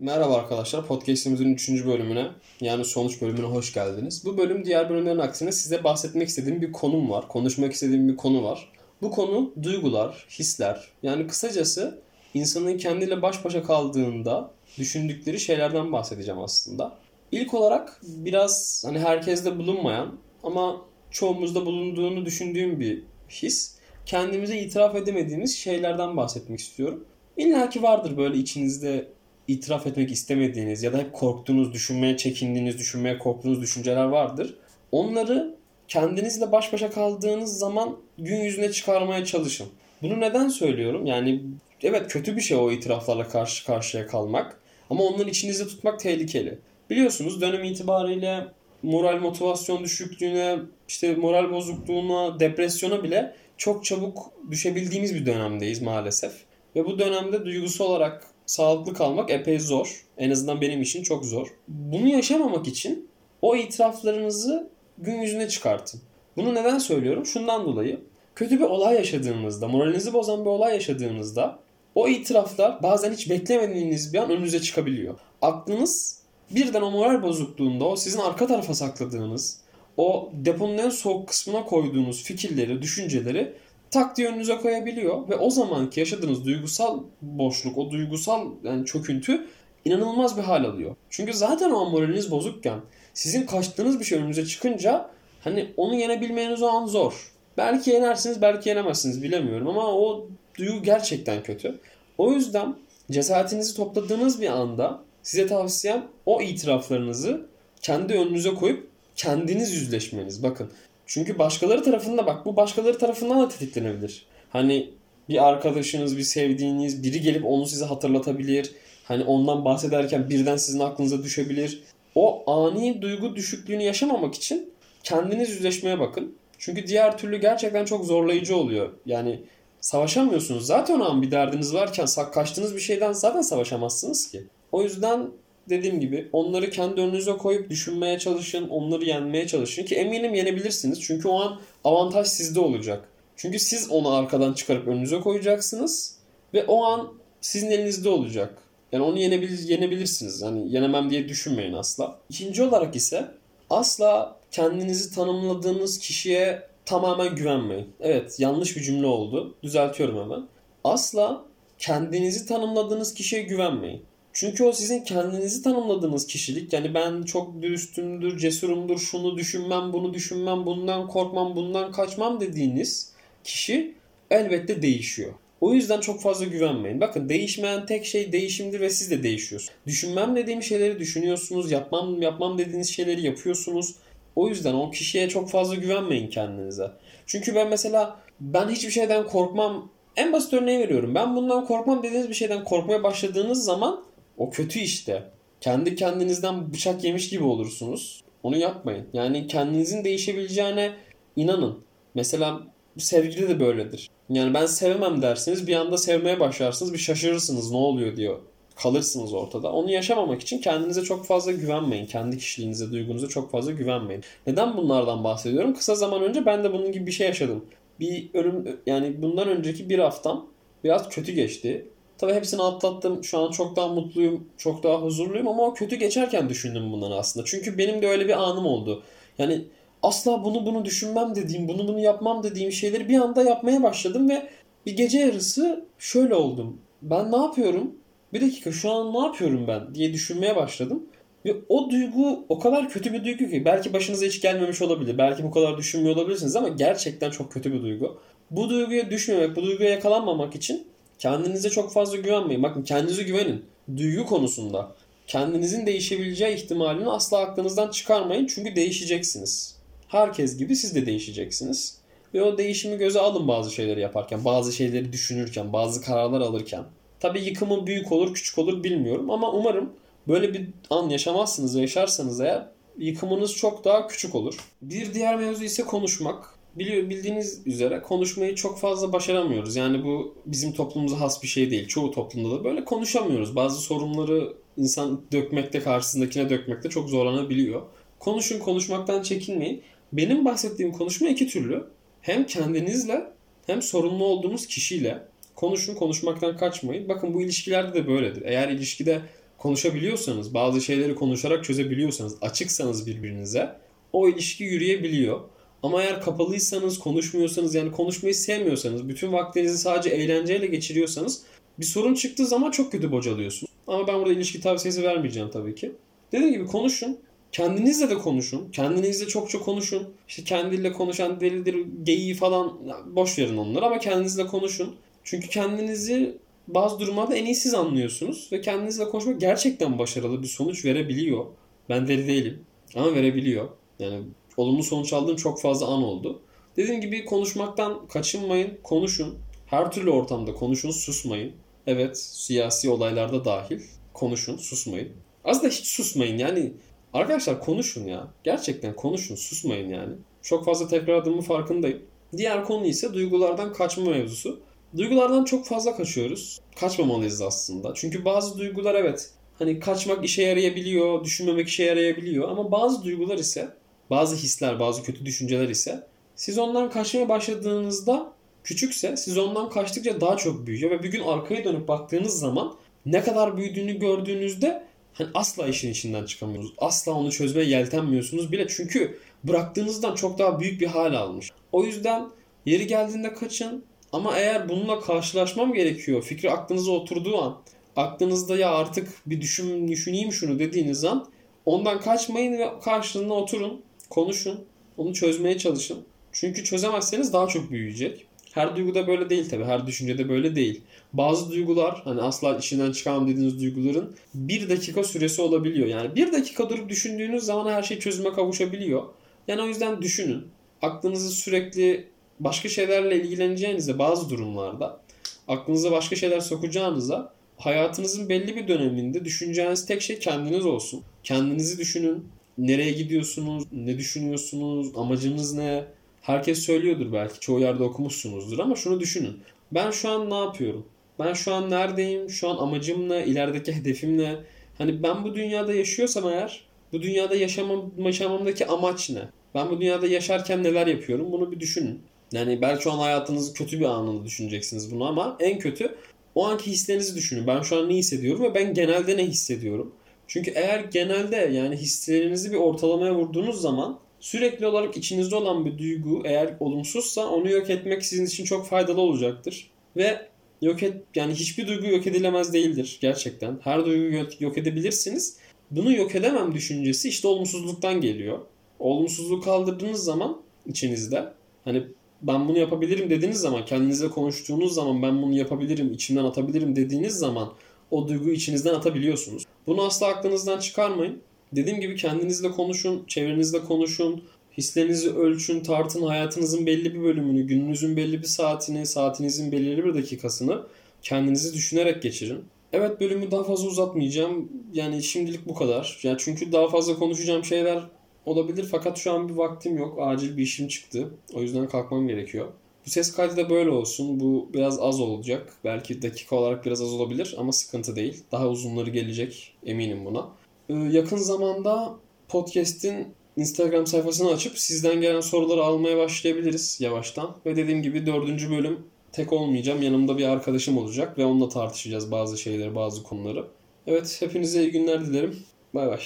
Merhaba arkadaşlar, podcastimizin 3. bölümüne yani sonuç bölümüne hoş geldiniz. Bu bölüm diğer bölümlerin aksine size bahsetmek istediğim bir konum var, konuşmak istediğim bir konu var. Bu konu duygular, hisler. Yani kısacası insanın kendiyle baş başa kaldığında düşündükleri şeylerden bahsedeceğim aslında. İlk olarak biraz hani herkeste bulunmayan ama çoğumuzda bulunduğunu düşündüğüm bir his. Kendimize itiraf edemediğimiz şeylerden bahsetmek istiyorum. İlla ki vardır böyle içinizde itiraf etmek istemediğiniz ya da hep korktuğunuz, düşünmeye çekindiğiniz, düşünmeye korktuğunuz düşünceler vardır. Onları kendinizle baş başa kaldığınız zaman gün yüzüne çıkarmaya çalışın. Bunu neden söylüyorum? Yani evet kötü bir şey o itiraflarla karşı karşıya kalmak. Ama onları içinizde tutmak tehlikeli. Biliyorsunuz dönem itibariyle moral motivasyon düşüklüğüne, işte moral bozukluğuna, depresyona bile çok çabuk düşebildiğimiz bir dönemdeyiz maalesef. Ve bu dönemde duygusal olarak sağlıklı kalmak epey zor. En azından benim için çok zor. Bunu yaşamamak için o itiraflarınızı gün yüzüne çıkartın. Bunu neden söylüyorum? Şundan dolayı. Kötü bir olay yaşadığınızda, moralinizi bozan bir olay yaşadığınızda o itiraflar bazen hiç beklemediğiniz bir an önünüze çıkabiliyor. Aklınız birden o moral bozukluğunda o sizin arka tarafa sakladığınız, o deponun en soğuk kısmına koyduğunuz fikirleri, düşünceleri tak diye önünüze koyabiliyor ve o zamanki yaşadığınız duygusal boşluk, o duygusal yani çöküntü inanılmaz bir hal alıyor. Çünkü zaten o moraliniz bozukken sizin kaçtığınız bir şey önünüze çıkınca hani onu yenebilmeniz o an zor. Belki yenersiniz, belki yenemezsiniz bilemiyorum ama o duygu gerçekten kötü. O yüzden cesaretinizi topladığınız bir anda size tavsiyem o itiraflarınızı kendi önünüze koyup kendiniz yüzleşmeniz. Bakın çünkü başkaları tarafında bak bu başkaları tarafından da tetiklenebilir. Hani bir arkadaşınız, bir sevdiğiniz biri gelip onu size hatırlatabilir. Hani ondan bahsederken birden sizin aklınıza düşebilir. O ani duygu düşüklüğünü yaşamamak için kendiniz yüzleşmeye bakın. Çünkü diğer türlü gerçekten çok zorlayıcı oluyor. Yani savaşamıyorsunuz. Zaten o an bir derdiniz varken kaçtığınız bir şeyden zaten savaşamazsınız ki. O yüzden dediğim gibi onları kendi önünüze koyup düşünmeye çalışın, onları yenmeye çalışın ki eminim yenebilirsiniz. Çünkü o an avantaj sizde olacak. Çünkü siz onu arkadan çıkarıp önünüze koyacaksınız ve o an sizin elinizde olacak. Yani onu yenebilir, yenebilirsiniz. Hani yenemem diye düşünmeyin asla. İkinci olarak ise asla kendinizi tanımladığınız kişiye tamamen güvenmeyin. Evet yanlış bir cümle oldu. Düzeltiyorum hemen. Asla kendinizi tanımladığınız kişiye güvenmeyin. Çünkü o sizin kendinizi tanımladığınız kişilik. Yani ben çok dürüstümdür, cesurumdur, şunu düşünmem, bunu düşünmem, bundan korkmam, bundan kaçmam dediğiniz kişi elbette değişiyor. O yüzden çok fazla güvenmeyin. Bakın değişmeyen tek şey değişimdir ve siz de değişiyorsunuz. Düşünmem dediğim şeyleri düşünüyorsunuz. Yapmam yapmam dediğiniz şeyleri yapıyorsunuz. O yüzden o kişiye çok fazla güvenmeyin kendinize. Çünkü ben mesela ben hiçbir şeyden korkmam. En basit örneği veriyorum. Ben bundan korkmam dediğiniz bir şeyden korkmaya başladığınız zaman o kötü işte. Kendi kendinizden bıçak yemiş gibi olursunuz. Onu yapmayın. Yani kendinizin değişebileceğine inanın. Mesela sevgili de böyledir. Yani ben sevemem dersiniz bir anda sevmeye başlarsınız bir şaşırırsınız ne oluyor diyor. Kalırsınız ortada. Onu yaşamamak için kendinize çok fazla güvenmeyin. Kendi kişiliğinize, duygunuza çok fazla güvenmeyin. Neden bunlardan bahsediyorum? Kısa zaman önce ben de bunun gibi bir şey yaşadım. Bir ölüm yani bundan önceki bir haftam biraz kötü geçti. Tabii hepsini atlattım. Şu an çok daha mutluyum, çok daha huzurluyum ama o kötü geçerken düşündüm bunları aslında. Çünkü benim de öyle bir anım oldu. Yani asla bunu bunu düşünmem dediğim, bunu bunu yapmam dediğim şeyleri bir anda yapmaya başladım ve bir gece yarısı şöyle oldum. Ben ne yapıyorum? Bir dakika şu an ne yapıyorum ben diye düşünmeye başladım. Ve o duygu o kadar kötü bir duygu ki belki başınıza hiç gelmemiş olabilir. Belki bu kadar düşünmüyor olabilirsiniz ama gerçekten çok kötü bir duygu. Bu duyguya düşmemek, bu duyguya yakalanmamak için Kendinize çok fazla güvenmeyin. Bakın kendinize güvenin. Duygu konusunda. Kendinizin değişebileceği ihtimalini asla aklınızdan çıkarmayın. Çünkü değişeceksiniz. Herkes gibi siz de değişeceksiniz. Ve o değişimi göze alın bazı şeyleri yaparken, bazı şeyleri düşünürken, bazı kararlar alırken. Tabii yıkımı büyük olur, küçük olur bilmiyorum ama umarım böyle bir an yaşamazsınız ve yaşarsanız eğer yıkımınız çok daha küçük olur. Bir diğer mevzu ise konuşmak biliyor bildiğiniz üzere konuşmayı çok fazla başaramıyoruz. Yani bu bizim toplumumuza has bir şey değil. Çoğu toplumda da böyle konuşamıyoruz. Bazı sorunları insan dökmekte karşısındakine dökmekte çok zorlanabiliyor. Konuşun konuşmaktan çekinmeyin. Benim bahsettiğim konuşma iki türlü. Hem kendinizle hem sorunlu olduğunuz kişiyle konuşun konuşmaktan kaçmayın. Bakın bu ilişkilerde de böyledir. Eğer ilişkide konuşabiliyorsanız, bazı şeyleri konuşarak çözebiliyorsanız, açıksanız birbirinize o ilişki yürüyebiliyor. Ama eğer kapalıysanız, konuşmuyorsanız yani konuşmayı sevmiyorsanız, bütün vaktinizi sadece eğlenceyle geçiriyorsanız bir sorun çıktığı zaman çok kötü bocalıyorsunuz. Ama ben burada ilişki tavsiyesi vermeyeceğim tabii ki. Dediğim gibi konuşun. Kendinizle de konuşun. Kendinizle çokça konuşun. İşte kendiyle konuşan delidir, geyiği falan boş verin onları ama kendinizle konuşun. Çünkü kendinizi bazı durumlarda en iyi siz anlıyorsunuz ve kendinizle konuşmak gerçekten başarılı bir sonuç verebiliyor. Ben deli değilim ama verebiliyor. Yani olumlu sonuç aldığım çok fazla an oldu. Dediğim gibi konuşmaktan kaçınmayın, konuşun. Her türlü ortamda konuşun, susmayın. Evet, siyasi olaylarda dahil konuşun, susmayın. Az da hiç susmayın yani. Arkadaşlar konuşun ya. Gerçekten konuşun, susmayın yani. Çok fazla tekrarladığımın farkındayım. Diğer konu ise duygulardan kaçma mevzusu. Duygulardan çok fazla kaçıyoruz. Kaçmamalıyız aslında. Çünkü bazı duygular evet hani kaçmak işe yarayabiliyor, düşünmemek işe yarayabiliyor ama bazı duygular ise, bazı hisler, bazı kötü düşünceler ise siz ondan kaçmaya başladığınızda küçükse siz ondan kaçtıkça daha çok büyüyor ve bir gün arkaya dönüp baktığınız zaman ne kadar büyüdüğünü gördüğünüzde hani asla işin içinden çıkamıyorsunuz. Asla onu çözmeye yeltenmiyorsunuz bile çünkü bıraktığınızdan çok daha büyük bir hal almış. O yüzden yeri geldiğinde kaçın ama eğer bununla karşılaşmam gerekiyor, fikri aklınıza oturduğu an, aklınızda ya artık bir düşün, düşüneyim şunu dediğiniz an ondan kaçmayın ve karşılığına oturun, konuşun, onu çözmeye çalışın. Çünkü çözemezseniz daha çok büyüyecek. Her duyguda böyle değil tabi. Her düşüncede böyle değil. Bazı duygular hani asla içinden çıkamam dediğiniz duyguların bir dakika süresi olabiliyor. Yani bir dakika durup düşündüğünüz zaman her şey çözüme kavuşabiliyor. Yani o yüzden düşünün. Aklınızı sürekli başka şeylerle ilgileneceğinizde bazı durumlarda aklınıza başka şeyler sokacağınıza hayatınızın belli bir döneminde düşüneceğiniz tek şey kendiniz olsun. Kendinizi düşünün. Nereye gidiyorsunuz? Ne düşünüyorsunuz? Amacınız ne? Herkes söylüyordur belki. Çoğu yerde okumuşsunuzdur ama şunu düşünün. Ben şu an ne yapıyorum? Ben şu an neredeyim? Şu an amacım ne? İlerideki hedefim ne? Hani ben bu dünyada yaşıyorsam eğer bu dünyada yaşamam, yaşamamdaki amaç ne? Ben bu dünyada yaşarken neler yapıyorum? Bunu bir düşünün. Yani belki şu an hayatınızın kötü bir anını düşüneceksiniz bunu ama en kötü o anki hislerinizi düşünün. Ben şu an ne hissediyorum ve ben genelde ne hissediyorum? Çünkü eğer genelde yani hislerinizi bir ortalamaya vurduğunuz zaman sürekli olarak içinizde olan bir duygu eğer olumsuzsa onu yok etmek sizin için çok faydalı olacaktır. Ve yok et yani hiçbir duygu yok edilemez değildir gerçekten. Her duyguyu yok edebilirsiniz. Bunu yok edemem düşüncesi işte olumsuzluktan geliyor. Olumsuzluğu kaldırdığınız zaman içinizde hani ben bunu yapabilirim dediğiniz zaman kendinizle konuştuğunuz zaman ben bunu yapabilirim, içimden atabilirim dediğiniz zaman o duyguyu içinizden atabiliyorsunuz. Bunu asla aklınızdan çıkarmayın. Dediğim gibi kendinizle konuşun, çevrenizle konuşun, hislerinizi ölçün, tartın, hayatınızın belli bir bölümünü, gününüzün belli bir saatini, saatinizin belirli bir dakikasını kendinizi düşünerek geçirin. Evet bölümü daha fazla uzatmayacağım. Yani şimdilik bu kadar. Yani çünkü daha fazla konuşacağım şeyler olabilir fakat şu an bir vaktim yok. Acil bir işim çıktı. O yüzden kalkmam gerekiyor. Bu ses kaydı da böyle olsun. Bu biraz az olacak. Belki dakika olarak biraz az olabilir ama sıkıntı değil. Daha uzunları gelecek eminim buna. Ee, yakın zamanda podcast'in Instagram sayfasını açıp sizden gelen soruları almaya başlayabiliriz yavaştan. Ve dediğim gibi dördüncü bölüm tek olmayacağım. Yanımda bir arkadaşım olacak ve onunla tartışacağız bazı şeyleri, bazı konuları. Evet, hepinize iyi günler dilerim. Bay bay.